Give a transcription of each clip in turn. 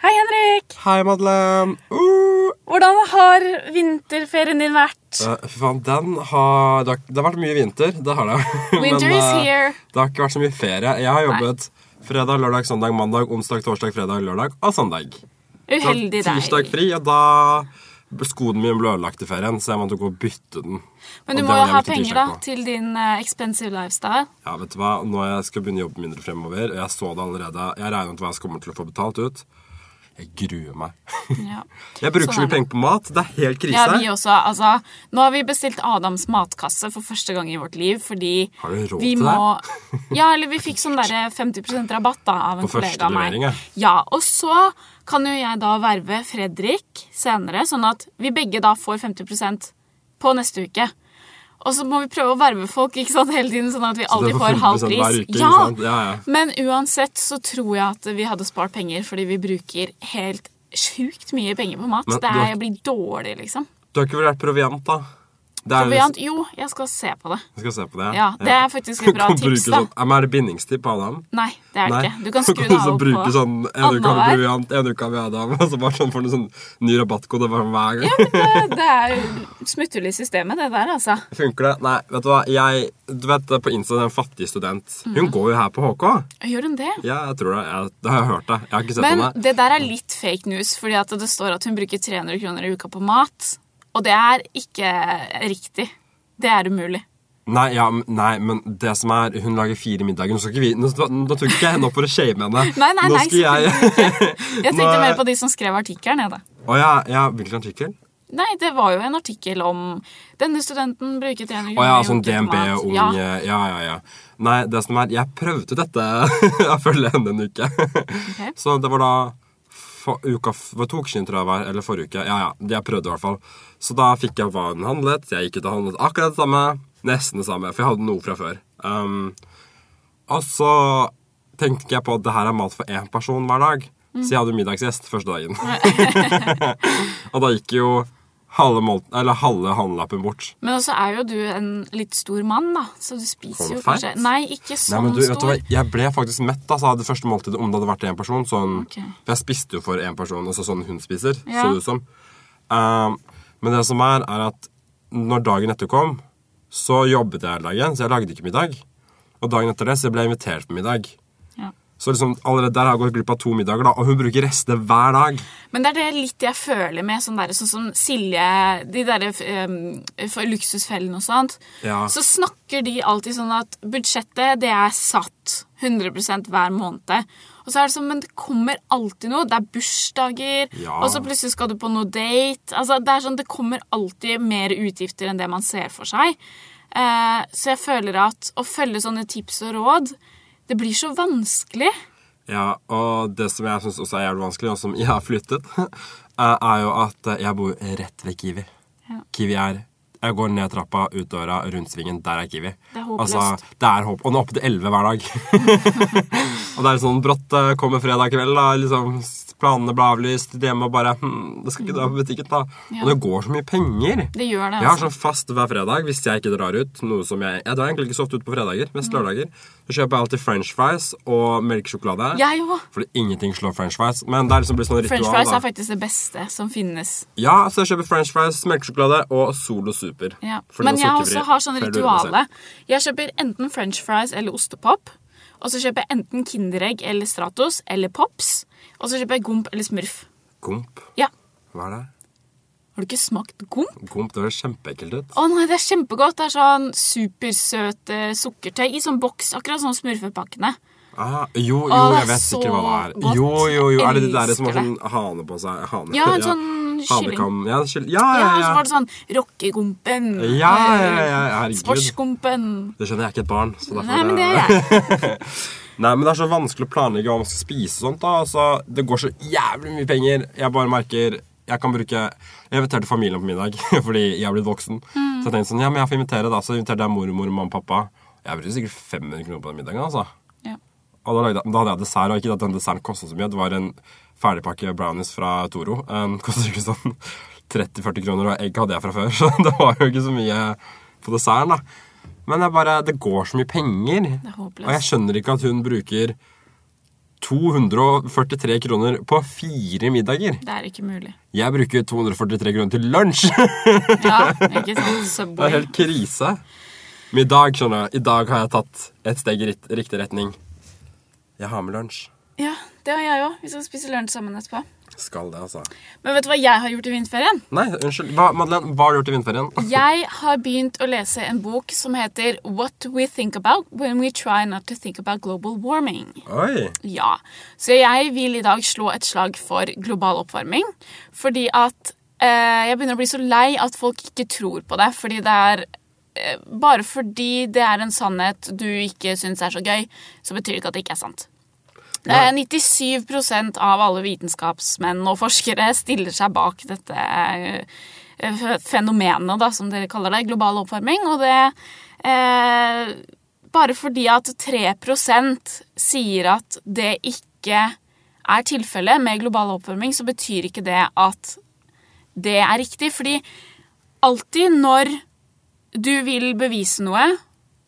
Hei, Henrik! Hei, Madeleine. Uh! Hvordan har vinterferien din vært? Uh, faen, den har det, har det har vært mye vinter. Det har det. Winter is uh, here. det har ikke vært så mye ferie. Jeg har jobbet fredag, lørdag, søndag, mandag, onsdag, torsdag, fredag, lørdag og søndag. Uheldig deg. Tirsdag fri, og da Skoen min ble ødelagt i ferien, så jeg måtte gå og bytte den. Men du må jo ha penger da, på. til din uh, expensive lifestyle. Ja, vet du hva? Nå jeg skal begynne å jobbe mindre fremover, og jeg så det allerede. Jeg regner ut hva jeg kommer til å få betalt ut. Jeg gruer meg. Ja. Jeg bruker Sånn så mye penger på mat. Det er helt krise. ja, vi også. Altså, nå har vi bestilt Adams matkasse for første gang i vårt liv, fordi Har du råd vi til må Ja, eller vi fikk sånn derre 50% rabatt da, av en På kollega av meg. Ja, og så kan jo jeg da verve Fredrik senere, sånn at vi begge da får 50% på neste uke. Og så må vi prøve å verve folk ikke sant, hele tiden, sånn at vi aldri alltid får får halv pris. uke, ja. Ja, ja. Men uansett så tror jeg at vi hadde spart penger, fordi vi bruker helt sjukt mye penger på mat. Men det er, har- jeg blir dårlig, liksom. Du har ikke vurdert proviant, da? Proviant, jo, jeg skal se på det. Jeg skal se på det. Ja, det er faktisk et bra tips, da. Sånn, men er det bindingstid på Adam? Nei, det er det ikke. Du kan skru det av bruke på sånn En uke har vi proviant, en uke har vi Adam. Og så bare sånn får du sånn ny rabattkode hver gang. Ja, men det, det er smutthull i systemet, det der, altså. Funker det? Nei, vet du hva. Jeg, du vet på Insta, den fattige student. Hun Mhm. går jo her på HK. Gjør hun det? Ja, jeg tror det. Jeg, det har jeg hørt det. Jeg har ikke sett Men henne. det der er litt fake news, fordi at det står at hun bruker 300 kroner i uka på mat. Og det er ikke riktig. Det er umulig. Nei, ja, nei, men det som er Hun lager fire middager. Nå, skal ikke vi, nå, nå tok ikke jeg henne opp for å shame henne. Nei, nei, nei, jeg Jeg tenkte mer på de som skrev artikkelen. Å ja, ja, hvilken artikkel? Nei, det var jo en artikkel om denne studenten bruker 300 kroner Å ja, i sånn DNB og unge Ja. ja. ja, ja, Nei, det som er Jeg prøvde dette Jeg følger henne en uke. Så det var da for, uka, var to uker siden, tror jeg var. Eller forrige uke. Ja, ja. det Jeg prøvde i hvert fall. Så da fikk jeg hva hun handlet. Jeg gikk ut og handlet akkurat det samme. Nesten det samme, for jeg hadde noe fra før. Um, og så tenkte jeg på at det her er mat for én person hver dag. Så jeg hadde middagsgjest første dagen. og da gikk jo halve, halve handlelappen bort. Men også er jo du en litt stor mann, da. Så du spiser jo kanskje Nei, ikke Nei, sånn men du, vet du stor. hva? Jeg ble faktisk mett altså, av det første måltidet om det hadde vært én person. Sånn, okay. For jeg spiste jo for én person, altså sånn hun spiser. Ja. Så det ut som. Um, men det som er, er at når dagen etter kom, så jobbet jeg hele dagen, så jeg lagde ikke middag. Og dagen etter det så ble jeg invitert på middag. Så liksom, allerede der har jeg gått glipp av to middager, da, og hun bruker restene hver dag. Men det er det litt jeg føler med sånn der, sånn som Silje De der um, luksusfellene og sånt. Ja. Så snakker de alltid sånn at budsjettet, det er satt 100% hver måned. Og så er det sånn, men det kommer alltid noe. Det er bursdager, Ja. og så plutselig skal du på noe date. Altså, det er sånn, det kommer alltid mer utgifter enn det man ser for seg. Eh, så jeg føler at å følge sånne tips og råd, det blir så vanskelig. Ja, og det som jeg syns også er jævlig vanskelig, og som jeg har flyttet, er jo at eh, jeg bor rett ved Kiwi. Ja. Kiwi er Jeg går ned trappa, ut døra, rundt svingen. Der er Kiwi. Det er håpløst. Altså, det er håp. Og nå er oppe til 11 hver dag. og det er sånn brått eh, kommer fredag kveld, da. Liksom, planene ble avlyst. Hjemme og bare hm, Det skal ikke dra på butikken, da. Ja. Og det går så mye penger. Det gjør det, Jeg har altså. sånn fast hver fredag hvis jeg ikke drar ut. Noe som Jeg jeg drar egentlig ikke så ofte ut på fredager, Mm. mest lørdager. Så kjøper jeg alltid french fries og melkesjokolade. Jeg òg. Fordi ingenting slår french fries. Men det er liksom blitt sånn ritual. French fries da. er faktisk det beste som finnes. Ja, så jeg kjøper french fries, melkesjokolade og Solo Super. Ja. Men jeg også har sånn rituale. Jeg kjøper enten french fries eller ostepop. Og så kjøper jeg enten Kinderegg eller Stratos eller Pops. Og så kjøper jeg Gomp eller Smurf. Gomp? Ja. Hva er det? Har du ikke smakt Gomp? Gomp, det høres kjempeekkelt ut. Å nei, det er kjempegodt. Det er sånn supersøte sukkertøy i sånn boks. Akkurat sånn smurfepakkene. Ah, jo, jo, jeg vet ikke hva det er. godt. Jo, jo, jo. Er det de der som har sånn hane på seg? Hane. Ja, en sånn Hanekam. Ja, kyll- ja, Ja, ja. og så var det sånn rockegompen. Ja, ja, ja, ja, herregud. Sportsgompen. Det skjønner jeg er ikke et barn. Så derfor, Nei, men det er jeg. Nei, men det er så vanskelig å planlegge hva man skal spise og sånt. da. Altså, det går så jævlig mye penger. Jeg bare merker Jeg kan bruke Jeg inviterte familien på middag fordi jeg er blitt voksen. Så jeg tenkte sånn, ja, men jeg får invitere da, så inviterte jeg mormor, mamma og pappa. Jeg brukte sikkert 500 kroner på den middagen. altså. Og da, lagde, jeg- da hadde jeg dessert, og ikke at den desserten kostet så mye. Det var en ferdigpakke brownies fra Toro. Um, kostet sikkert sånn 30-40 kroner, og egg hadde jeg fra før, så det var jo ikke så mye på desserten. da. Men jeg bare, det går så mye penger. er håpløst. Og jeg skjønner ikke at hun bruker 243 kroner på fire middager. Det er ikke mulig. Jeg bruker 243 kroner til lunsj! Ja, ikke sant? Det er Subway. helt krise. Men i dag, skjønner du, i dag har jeg tatt et steg i riktig retning. Jeg har med lunsj. Ja, det har jeg òg. Vi skal spise lunsj sammen etterpå. Skal det, altså. Men vet du hva jeg har gjort i vinterferien? Nei, unnskyld. Hva, Madeleine, hva har du gjort i vinterferien? Jeg har begynt å lese en bok som heter What We Think About When We Try Not to Think About Global Warming. Oi. Ja, Så jeg vil i dag slå et slag for global oppvarming. Fordi at eh, jeg begynner å bli så lei at folk ikke tror på det. Fordi det er eh, Bare fordi det er en sannhet du ikke syns er så gøy, så betyr det ikke at det ikke er sant. Det er 97% av alle vitenskapsmenn og forskere stiller seg bak dette eh, fenomenet, da, som dere kaller det, global oppvarming. Og det eh, Bare fordi at 3% sier at det ikke er tilfellet med global oppvarming, så betyr ikke det at det er riktig. Fordi alltid når du vil bevise noe,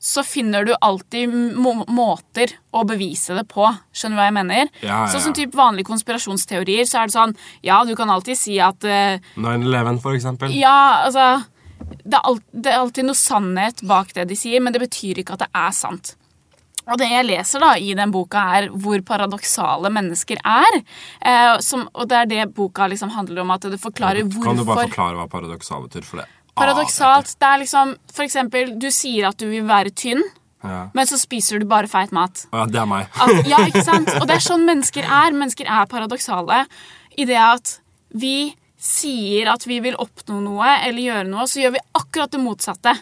så finner du alltid må måter å bevise det på. Skjønner du hva jeg mener? Ja, ja, ja. Sånn som typ vanlige konspirasjonsteorier, så er det sånn Ja, du kan alltid si at uh, 9-11, for eksempel. Ja, altså det er, alt, det er alltid noe sannhet bak det de sier, men det betyr ikke at det er sant. Og det jeg leser da i den boka, er hvor paradoksale mennesker er. Eh, som, og det er det boka liksom handler om, at det forklarer hvorfor Kan du bare forklare hva paradoksal betyr? For det Paradoksalt. Det er liksom For eksempel, du sier at du vil være tynn, Ja. men så spiser du bare feit mat. Ja, det er meg. At, ja, ikke sant? Og det er sånn mennesker er. Mennesker er paradoksale i det at vi sier at vi vil oppnå noe eller gjøre noe, så gjør vi akkurat det motsatte.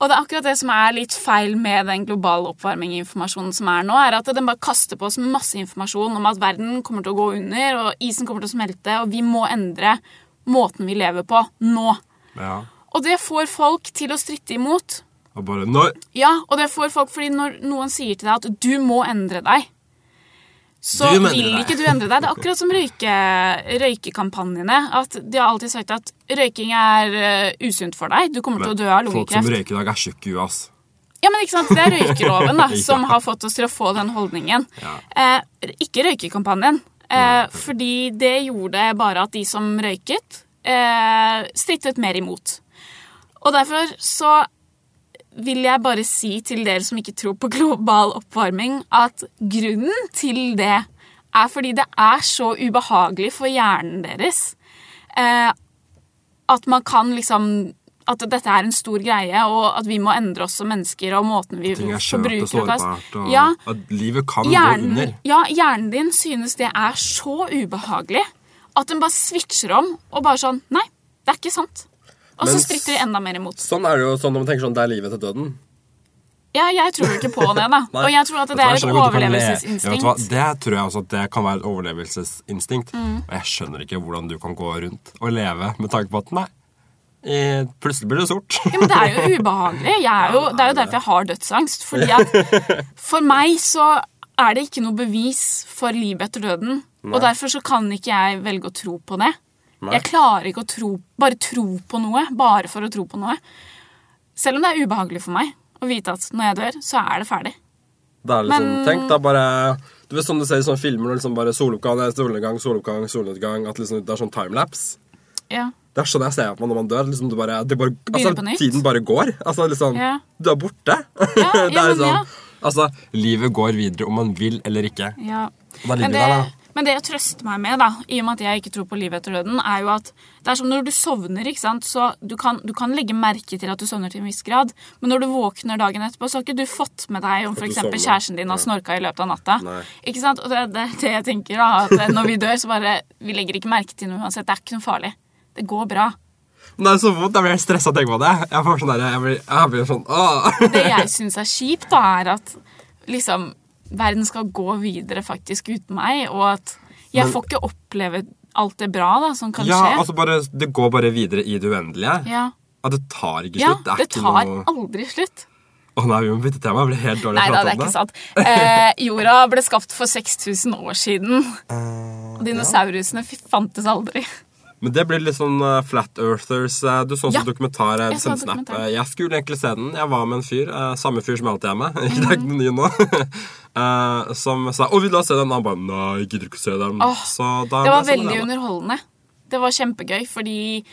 Og det er akkurat det som er litt feil med den globale oppvarming-informasjonen som er nå, er at den bare kaster på oss masse informasjon om at verden kommer til å gå under, og isen kommer til å smelte, og vi må endre måten vi lever på nå. Ja. Og det får folk til å stritte imot. Og bare Nei! Ja, og det får folk fordi når noen sier til deg at du må endre deg, så vil ikke du endre deg. Det er akkurat som røyke, røykekampanjene. At De har alltid sagt at røyking er eh, usunt for deg. Du kommer til å dø av folk som røyker i dag, er tjukke i ass. Ja, men ikke sant? Det er røykeloven da, Ja. som har fått oss til å få den holdningen. Ja. Eh, ikke røykekampanjen. Eh, fordi det gjorde bare at de som røyket, eh, strittet mer imot. Og derfor så vil jeg bare si til dere som ikke tror på global oppvarming, at grunnen til det er fordi det er så ubehagelig for hjernen deres eh, at man kan liksom At dette er en stor greie, og at vi må endre oss som mennesker og måten vi Ting er forbruker og sårbart, og Ja, at livet kan gå under. ja, hjernen din synes det er så ubehagelig at den bare switcher om og bare sånn Nei, det er ikke sant. Og så stritter de enda mer imot. Sånn er det jo sånn når man tenker sånn Det er livet til døden. Ja, jeg tror ikke på det, da. Og jeg tror at det er et overlevelsesinstinkt. Det tror jeg også at det kan være et overlevelsesinstinkt. Mm. Og jeg skjønner ikke hvordan du kan gå rundt og leve med tanke på at nei, eh, plutselig blir det sort. Ja, men det er jo ubehagelig. Jeg er jo, det er jo derfor jeg har dødsangst. Fordi at for meg så er det ikke noe bevis for livet etter døden. Og derfor så kan ikke jeg velge å tro på det. Nei. Jeg klarer ikke å tro, bare tro på noe bare for å tro på noe. Selv om det er ubehagelig for meg å vite at når jeg dør, så er det ferdig. Det er liksom, Men- Tenk da bare Du vet sånn du ser i sånne filmer når liksom bare soloppgang, solnedgang, soloppgang, solnedgang At liksom det er sånn timelapse. Ja. Det er sånn jeg ser på meg når man dør. Liksom det bare, det bare, altså. Tiden bare går. Altså liksom Ja. Du er borte. Ja, er men ja. Altså, livet går videre om man vil eller ikke. Ja. Da ligger det, der, da. Men det jeg trøster meg med, da, i og med at jeg ikke tror på livet etter døden, er jo at det er som når du sovner, ikke sant, så du kan, du kan legge merke til at du sovner til en viss grad, men når du våkner dagen etterpå, så har ikke du fått med deg om f.eks. kjæresten din har snorka i løpet av natta. Nei. Ikke sant? Og det, det er det jeg tenker, da, at når vi dør, så bare Vi legger ikke merke til noe uansett. Det er ikke noe farlig. Det går bra. Det er så vondt. Jeg blir helt stressa av å tenke på det. Jeg får sånn der, jeg blir, jeg blir sånn åh. Det jeg syns er kjipt, da, er at liksom verden skal gå videre faktisk uten meg, og at jeg Men- får ikke oppleve alt det bra da, som kan Ja, skje. altså bare, Det går bare videre i det uendelige. Ja, At det tar ikke ja det det tar noe aldri slutt. Å nei, vi må bytte tema. Jeg blir helt dårlig Nei prate om da, det er ikke sant. Eh, jorda ble skapt for 6000 år siden. Og dinosaurusene f- fantes aldri. Men det blir litt sånn uh, Flat Earthers. uh, Du så Ja, sånn dokumentar. uh, jeg så dokumentar. Jeg skulle egentlig se den. Jeg var med en fyr. Samme fyr som jeg alltid er med. Ikke det er ikke noe ny nå. eh, som sa 'Å, vil du se den?' Og han bare 'Nei, jeg gidder ikke å se den'. Oh, Det var veldig sånn veldig underholdende. Det var kjempegøy, fordi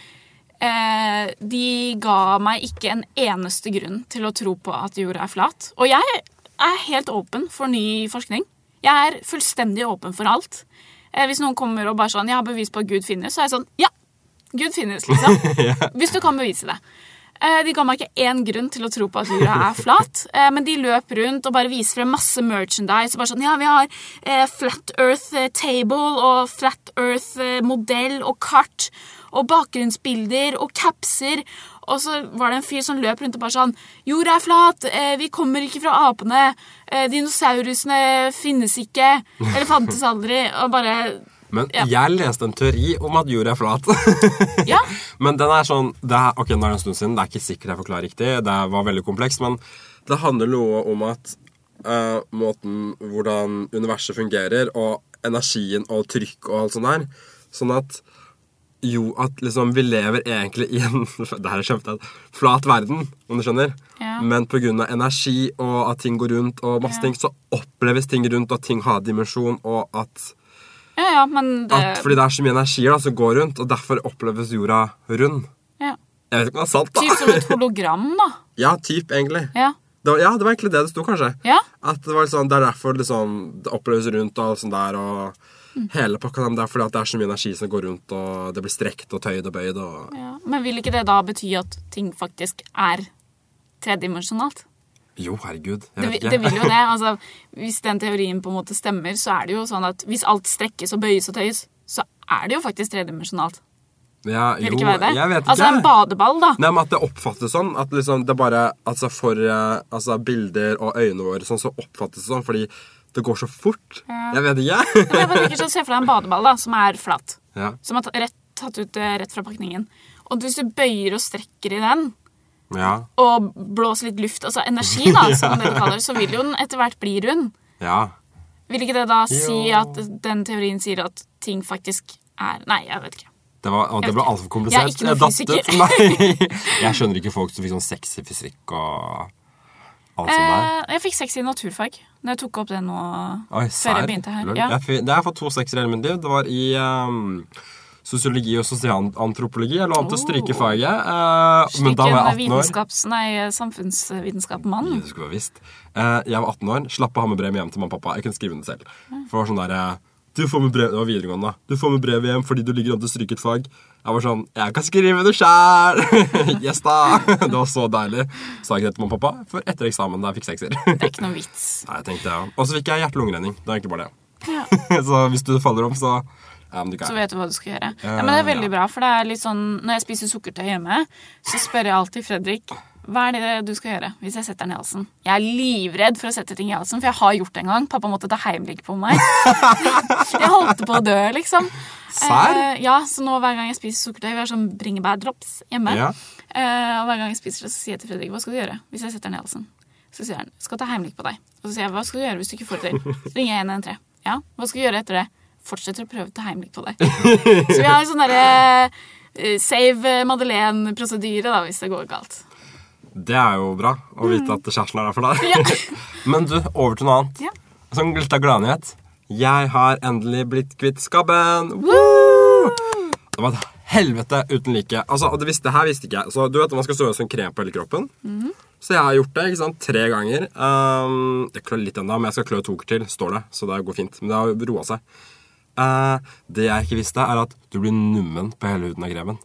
eh, de ga meg ikke en eneste grunn til å tro på at jorda er flat. Og jeg er helt åpen for ny forskning. Jeg er fullstendig åpen for alt. Eh, hvis noen kommer og bare sånn 'Jeg har bevis på at Gud finnes', så er jeg sånn Ja, Gud finnes, liksom. Hvis du kan bevise det. Eh, De ga meg ikke én grunn til å tro på at jorda er flat, eh, men de løp rundt og bare viser frem masse merchandise. og bare sånn, ja, Vi har Flat Earth Table og Flat Earth modell og kart og bakgrunnsbilder og capser. Og så var det en fyr som løp rundt og bare sånn Jorda er flat, eh, vi kommer ikke fra apene. Eh, dinosaurusene finnes ikke. Eller fantes aldri. Og bare Men Ja. jeg leste en teori om at jorda er flat. Ja. men den er sånn det er, Ok, nå er det en stund siden. Det er ikke sikkert jeg forklarer riktig. Det var veldig komplekst. Men det handler noe om at uh, måten hvordan universet fungerer, og energien og trykk og alt sånt der. Sånn at jo, at liksom vi lever egentlig i en det her er kjempeteit, flat verden, om du skjønner. Ja. Men pga. energi og at ting går rundt, og masse Ja. ting, så oppleves ting rundt, og at ting har dimensjon, og at Ja, ja, men det at fordi det er så mye energi da, som går rundt, og derfor oppleves jorda rund. ja. Jeg vet ikke om det er sant, da. Typ som et hologram, da. Ja, typ, egentlig. Ja. Det var, ja, det var egentlig det det sto, kanskje. Ja. At det var liksom, det er derfor liksom, det oppleves rundt og sånn der, og. Hele pakka. dem der, fordi at det er så mye energi som går rundt, og det blir strekt og tøyd og bøyd. Og... Ja, men vil ikke det da bety at ting faktisk er tredimensjonalt? Jo, herregud. Det, Jeg vet ikke. det vil jo det. altså Hvis den teorien på en måte stemmer, så er det jo sånn at hvis alt strekkes og bøyes og tøyes, så er det jo faktisk tredimensjonalt. ja, jo, det ikke være det? Jeg vet ikke. Altså en badeball, da. Nei, men At det oppfattes sånn. At liksom det bare Altså for eh, altså bilder og øynene våre sånn, så oppfattes det sånn fordi det går så fort. Jeg vet ikke. Men jeg bare tenker sånn, Se for deg en badeball da, som er flat. ja. Som er rett, tatt ut eh, rett fra pakningen. Og hvis du bøyer og strekker i den, ja. og blåser litt luft, altså energi, da, som du kaller det, så vil jo den etter hvert bli rund. Ja. Vil ikke det da si at den teorien sier at ting faktisk er Nei, jeg vet ikke. Det, var, å, det ble altfor komplisert. Jeg er ikke noe datt fysiker. Jeg skjønner ikke folk som fikk sånn sexy fysikk og. Eh, jeg fikk seks i naturfag når jeg tok opp det nå Oi, før jeg begynte her. Ja. Jeg, det jeg fått to sekser i hele mitt liv. Det var i um, sosiologi og sosialantropologi. Jeg lå an til å stryke Oh. faget, uh, men da var jeg 18 år. nei, samfunnsvitenskap-mann. Du skulle ha visst. Uh, jeg var 18 år, slapp å ha med brev hjem til mamma og pappa. Jeg kunne skrive det selv. For det var sånn der, eh, du får med brev, Det var videregående, da. Du får med brev hjem fordi du ligger an til å stryke et fag. Jeg var sånn Jeg kan skrive det sjæl! yes, da! Det var så deilig. Sa ikke det til mamma og pappa før etter eksamen, da jeg fikk sekser. Det er ikke noe vits. Nei, jeg tenkte ja. Og så fikk jeg hjerte-lungeredning. Det er egentlig bare det. Ja. så hvis du faller om, så Så vet du hva du skal gjøre. Ja, Ja, men det er veldig ja. bra, for det er litt sånn Når jeg spiser sukkertøy hjemme, så spør jeg alltid Fredrik hva er det du skal gjøre hvis jeg setter den i halsen. Jeg er livredd for å sette ting i halsen, for jeg har gjort det en gang. Pappa måtte ta heimlik på meg. jeg holdt på å dø, liksom. Sær? Eh, ja, så nå hver gang jeg spiser sukkertøy, vi har sånn bringebærdrops hjemme. Ja. Eh, og hver gang jeg spiser det, så sier jeg til Fredrik hva skal du gjøre hvis jeg setter den i halsen. Så sier han skal ta heimlik på deg. Og så sier jeg hva skal du gjøre hvis du ikke får det til. Så ringer jeg 113. Ja, hva skal du gjøre etter det? Fortsetter å prøve å ta heimlik på deg. Så vi har en sånn derre eh, save Madeleine-prosedyre da, hvis det går galt. Det er jo bra å vite at kjæresten er der for deg. Men du, over til noe annet. Ja. Sånn litt av gladnyhet. Jeg har endelig blitt kvitt skabben. Woo! Det var et helvete uten like. Altså, det, visste, det her visste ikke jeg. Så du vet at Man skal stå sånn krem på hele kroppen. Så jeg har gjort det ikke sant? tre ganger. Um, jeg klør litt ennå, men jeg skal klø to uker til, står det. Så det går fint. Men det har roa seg. Uh, det jeg ikke visste, er at du blir nummen på hele huden av kremen.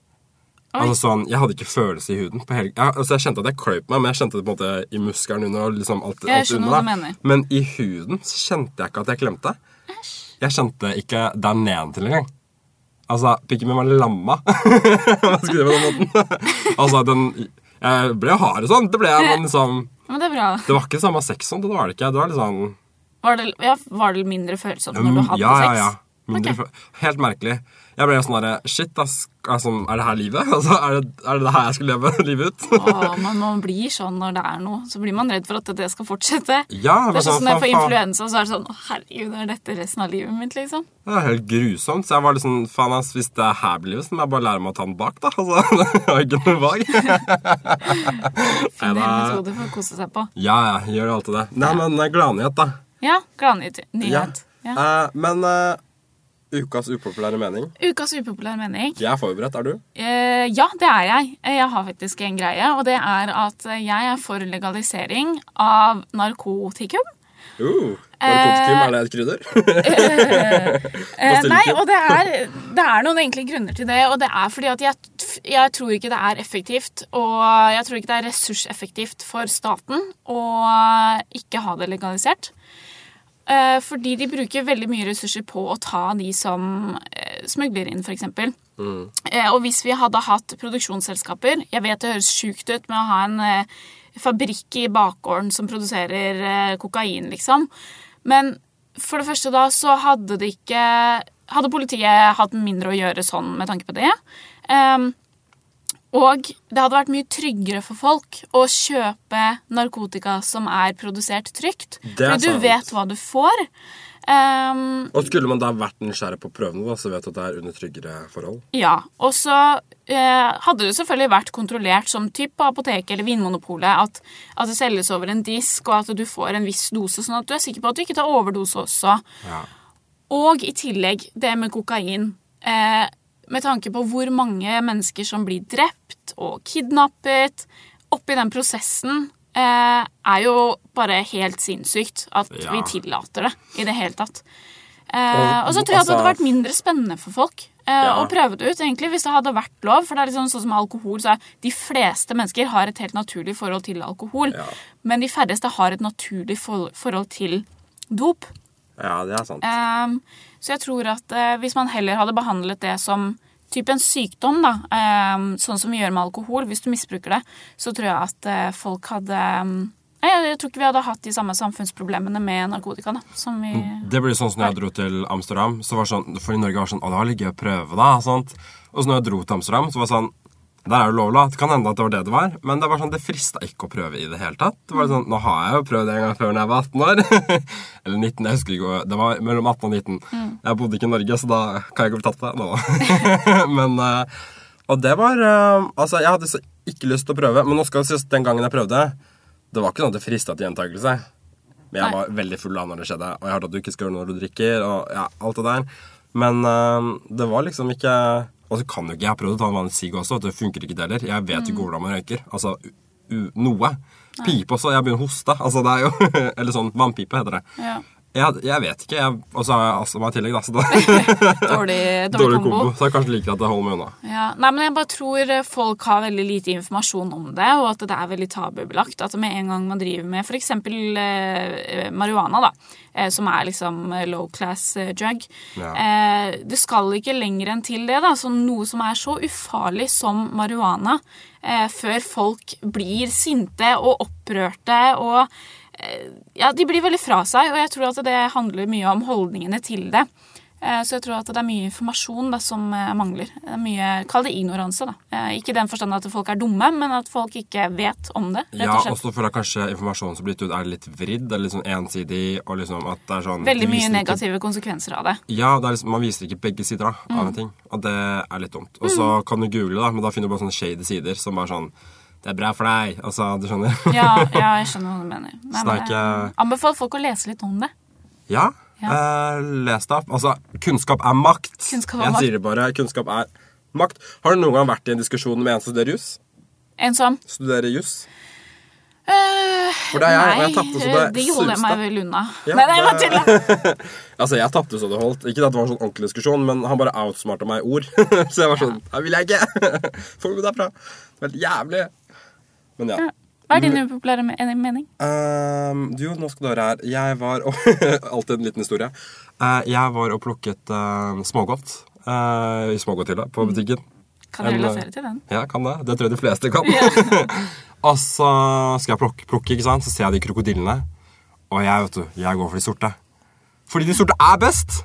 Oi. Altså sånn, Jeg hadde ikke følelse i huden. på hele... Ja, altså Jeg kjente at jeg kløp meg, men jeg kjente det på en måte i muskelen under. og liksom alt, Jeg alt under mener. Men i huden så kjente jeg ikke at jeg klemte. Jeg kjente ikke der nedentil engang. Altså, pikken min var lamma. Hva jeg si på den måten? altså, den Jeg ble hard og sånn, det ble jeg, men liksom Men det er bra. Det var ikke samme sex sånn, det var det ikke. Det var litt sånn Var det, ja, var det mindre følsomt når du hadde ja, sex? ja, ja. ja. Okay. Helt merkelig. Jeg ble sånn derre Shit, ass. Altså, er det her livet? Altså, er, det, er det det her jeg skulle leve livet ut? Åh, men man blir sånn når det er noe. Så blir man redd for at det skal fortsette. Ja, Det er sånn som når jeg får influensa, så er det sånn Å, herregud, er dette resten av livet mitt, liksom? Det er helt grusomt. Så jeg var sånn Faen, ass, hvis det er her blir livet, så må jeg bare lære meg å ta den bak, da. Altså, det har ikke noe valg. Finn metode for å kose seg på. Ja, ja, gjør alltid det. Nei, men det er gladnyhet, da. Ja, gladnyhet. nyhet. Ja. Eh, men eh, ukas upopulære mening. Ukas upopulære mening. Jeg er forberedt. Er du? Eh, ja, det er jeg. Jeg har faktisk en greie, og det er at jeg er for legalisering av narkotikum. Uh, narkotikum, er det et krydder? Eh, nei, og det er, det er noen enkle grunner til det. Og det er fordi at jeg, jeg tror ikke det er effektivt, og jeg tror ikke det er ressurseffektivt for staten å ikke ha det legalisert. Eh, fordi de bruker veldig mye ressurser på å ta de som eh, smugler inn, f.eks. Mm. Eh, og hvis vi hadde hatt produksjonsselskaper Jeg vet det høres sjukt ut med å ha en fabrikk i bakgården som produserer kokain, liksom. Men for det første da så hadde det ikke Hadde politiet hatt mindre å gjøre sånn med tanke på det. Um, og det hadde vært mye tryggere for folk å kjøpe narkotika som er produsert trygt. Fordi du vet hva du får. Um, Og skulle man da vært nysgjerrig på prøvene, da, så vet du at det er under tryggere forhold? ja. Og så eh, hadde det selvfølgelig vært kontrollert som typ på apoteket eller Vinmonopolet at, at det selges over en disk, og at du får en viss dose, sånn at du er sikker på at du ikke tar overdose også. Ja. Og i tillegg det med kokain. Eh, med tanke på hvor mange mennesker som blir drept og kidnappet oppi den prosessen, eh, er jo bare helt sinnssykt at Ja. vi tillater det i det hele tatt. Eh, Og- så tror jeg at det hadde altså- vært mindre spennende for folk eh, Ja. å prøve det ut, egentlig, hvis det hadde vært lov. For det er liksom sånn som alkohol, så er de fleste mennesker har et helt naturlig forhold til alkohol. Ja. Men de færreste har et naturlig forhold til dop. Ja, det er sant. Um, så jeg tror at uh, hvis man heller hadde behandlet det som type en sykdom, da, um, sånn som vi gjør med alkohol, hvis du misbruker det, så tror jeg at uh, folk hadde um, jeg tror ikke vi hadde hatt de samme samfunnsproblemene med narkotika. da, som vi... Det blir sånn som når jeg dro til Amsterdam. Så var det sånn, for i Norge var det sånn Å, det var litt gøy å prøve, da. Sant? Og så når jeg dro til Amsterdam, så var det sånn Der er det lovlig. da. Det kan hende at det var det det var, men det var sånn, det frista ikke å prøve i det hele tatt. Det var sånn, Nå har jeg jo prøvd det en gang før når jeg var 18 år. Eller 19, jeg husker ikke. Det var mellom 18 og 19. Jeg bodde ikke i Norge, så da kan jeg ikke bli tatt det. nå. men eh, Og det var eh, Altså, jeg hadde så ikke lyst til å prøve, men nå skal det sies den gangen jeg prøvde, det var ikke sånn at det frista til gjentakelse. Men jeg var veldig full da når det skjedde, og jeg hørte at du ikke skal gjøre noe når du drikker. og ja, alt det der. Men eh, det var liksom ikke Og så kan jo ikke jeg prøve å ta en vanlig sigg også, at det funker ikke det heller. Jeg vet jo ikke hvordan man røyker. Altså noe. Pipe også. Jeg begynner å hoste. Altså det er jo Eller sånn vannpipe heter det. Ja. Jeg, jeg vet ikke. Og så har jeg astma i tillegg, da. Så da. Dårlig, dårlig, dårlig kombo. kombo. Så jeg kanskje liker at jeg holder meg unna. Ja, nei, men jeg bare tror eh, folk har veldig lite informasjon om det, og at det er veldig tabubelagt. At med en gang man driver med f.eks. Eh, marihuana, da, eh, som er liksom eh, low class eh, drug Ja. eh, Det skal ikke lenger enn til det, da. Så noe som er så ufarlig som marihuana, eh, før folk blir sinte og opprørte og Ja, de blir veldig fra seg, og jeg tror at det handler mye om holdningene til det. Eh, Så jeg tror at det er mye informasjon da, som eh, mangler. Det er mye, Kall det ignoranse. da. Eh, Ikke i den forstand at folk er dumme, men at folk ikke vet om det. rett Ja, og slett. så føler jeg kanskje informasjonen som blir gitt ut, er litt vridd eller litt sånn ensidig. og liksom at det er sånn... Veldig mye negative ikke- konsekvenser av det. Ja, det liksom, man viser ikke begge sider da, Mm. av en ting. Og det er litt dumt. Og så kan du google, da, men da finner du bare sånne shady sider som er sånn Det er bra for deg. Altså, du skjønner? Ja, ja jeg skjønner hva du mener. Nei, men jeg ikke- Anbefaler folk å lese litt om det. ja. Eh, les det opp. Altså, kunnskap er makt. Kunnskap er Jeg makt. sier det bare. Kunnskap er makt. Har du noen gang vært i en diskusjon med en som studerer juss? En som Studerer juss? øh, For det er jeg, og jeg Nei, tapte så det de holder jeg meg vel unna. Ja, nei, nei, jeg bare tuller. Altså, jeg tapte så det holdt. Ikke at det var en sånn ordentlig diskusjon, men han bare outsmarta meg i ord. så jeg var sånn Det vil jeg ikke! Få meg derfra. Det var helt jævlig. Men ja. Hva er din upopulære mening? Ehm, du, nå skal du høre her. Jeg var og, Alltid en liten historie. Uh, jeg var og plukket uh, smågodt uh, i smågodthylla på butikken. Kan du relatere til den? Ja, kan det. Det tror jeg de fleste kan. og så skal jeg plukke, plukke, ikke sant? så ser jeg de krokodillene. Og jeg vet du, jeg går for de sorte. Fordi de sorte er best!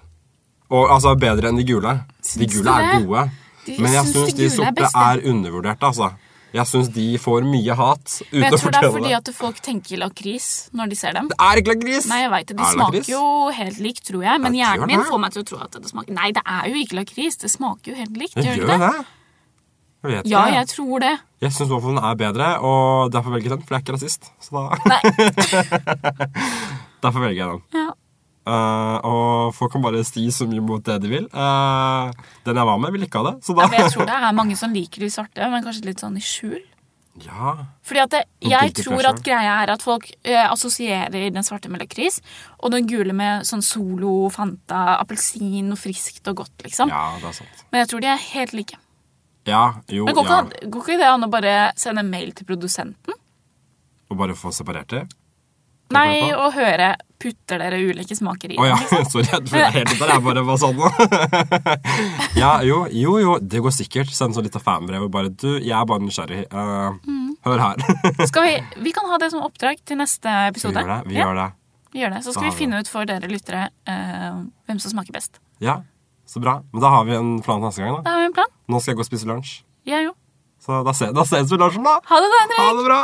Og altså bedre enn de gule. de Syns de gule er gode. De- Men jeg syns de de sorte er er, undervurderte, altså. Jeg syns de får mye hat uten Men jeg tror det er fordi at folk tenker lakris når de ser dem. Det er ikke lakris! Nei, jeg vet det. De Er det smaker lakris? jo helt likt, tror jeg. Men hjernen min får meg til å tro at det smaker Nei, det er jo ikke lakris. Det smaker jo helt likt. Det Gjør gjør det det? det. Jeg vet Ja, ikke. jeg tror det. Jeg syns den er bedre, og derfor velger jeg den, for jeg er ikke rasist. Så da. Derfor velger jeg den. Ja. Eh, og folk kan bare si så mye mot det de vil. Uh, den jeg var med, ville ikke ha det. Ja, Jeg tror det er mange som liker de svarte, men kanskje litt sånn i skjul. Ja. Fordi at det, Jeg tror at greia er at folk uh, assosierer den svarte med lakris, og den gule med sånn Solo, Fanta, appelsin og friskt og godt, liksom. ja, det er sant. Men jeg tror de er helt like. Ja, jo, Men går, ja. ikke, går ikke det an å bare sende mail til produsenten? Og bare få separert det? Nei, å høre putter dere ulike smaker i. Å ja, liksom. sorry. Helt ut der jeg bare var sånn. ja, jo, jo, jo, det går sikkert. Send sånn av fanbrev og bare Du, jeg er bare nysgjerrig. Uh, Mm. Hør her. Skal vi, vi kan ha det som oppdrag til neste vi episode. gjør det. Vi ja, gjør det. vi gjør det. Så skal da vi vi finne ut for dere lyttere uh, hvem som smaker best. Ja, så bra. Men da har vi en plan neste gang. da. Da har vi en plan. Nå skal jeg gå og spise lunsj. Ja, jo. Så da, se, da ses vi i lunsjen, da. Ha det, da, Henrik. Ha det bra.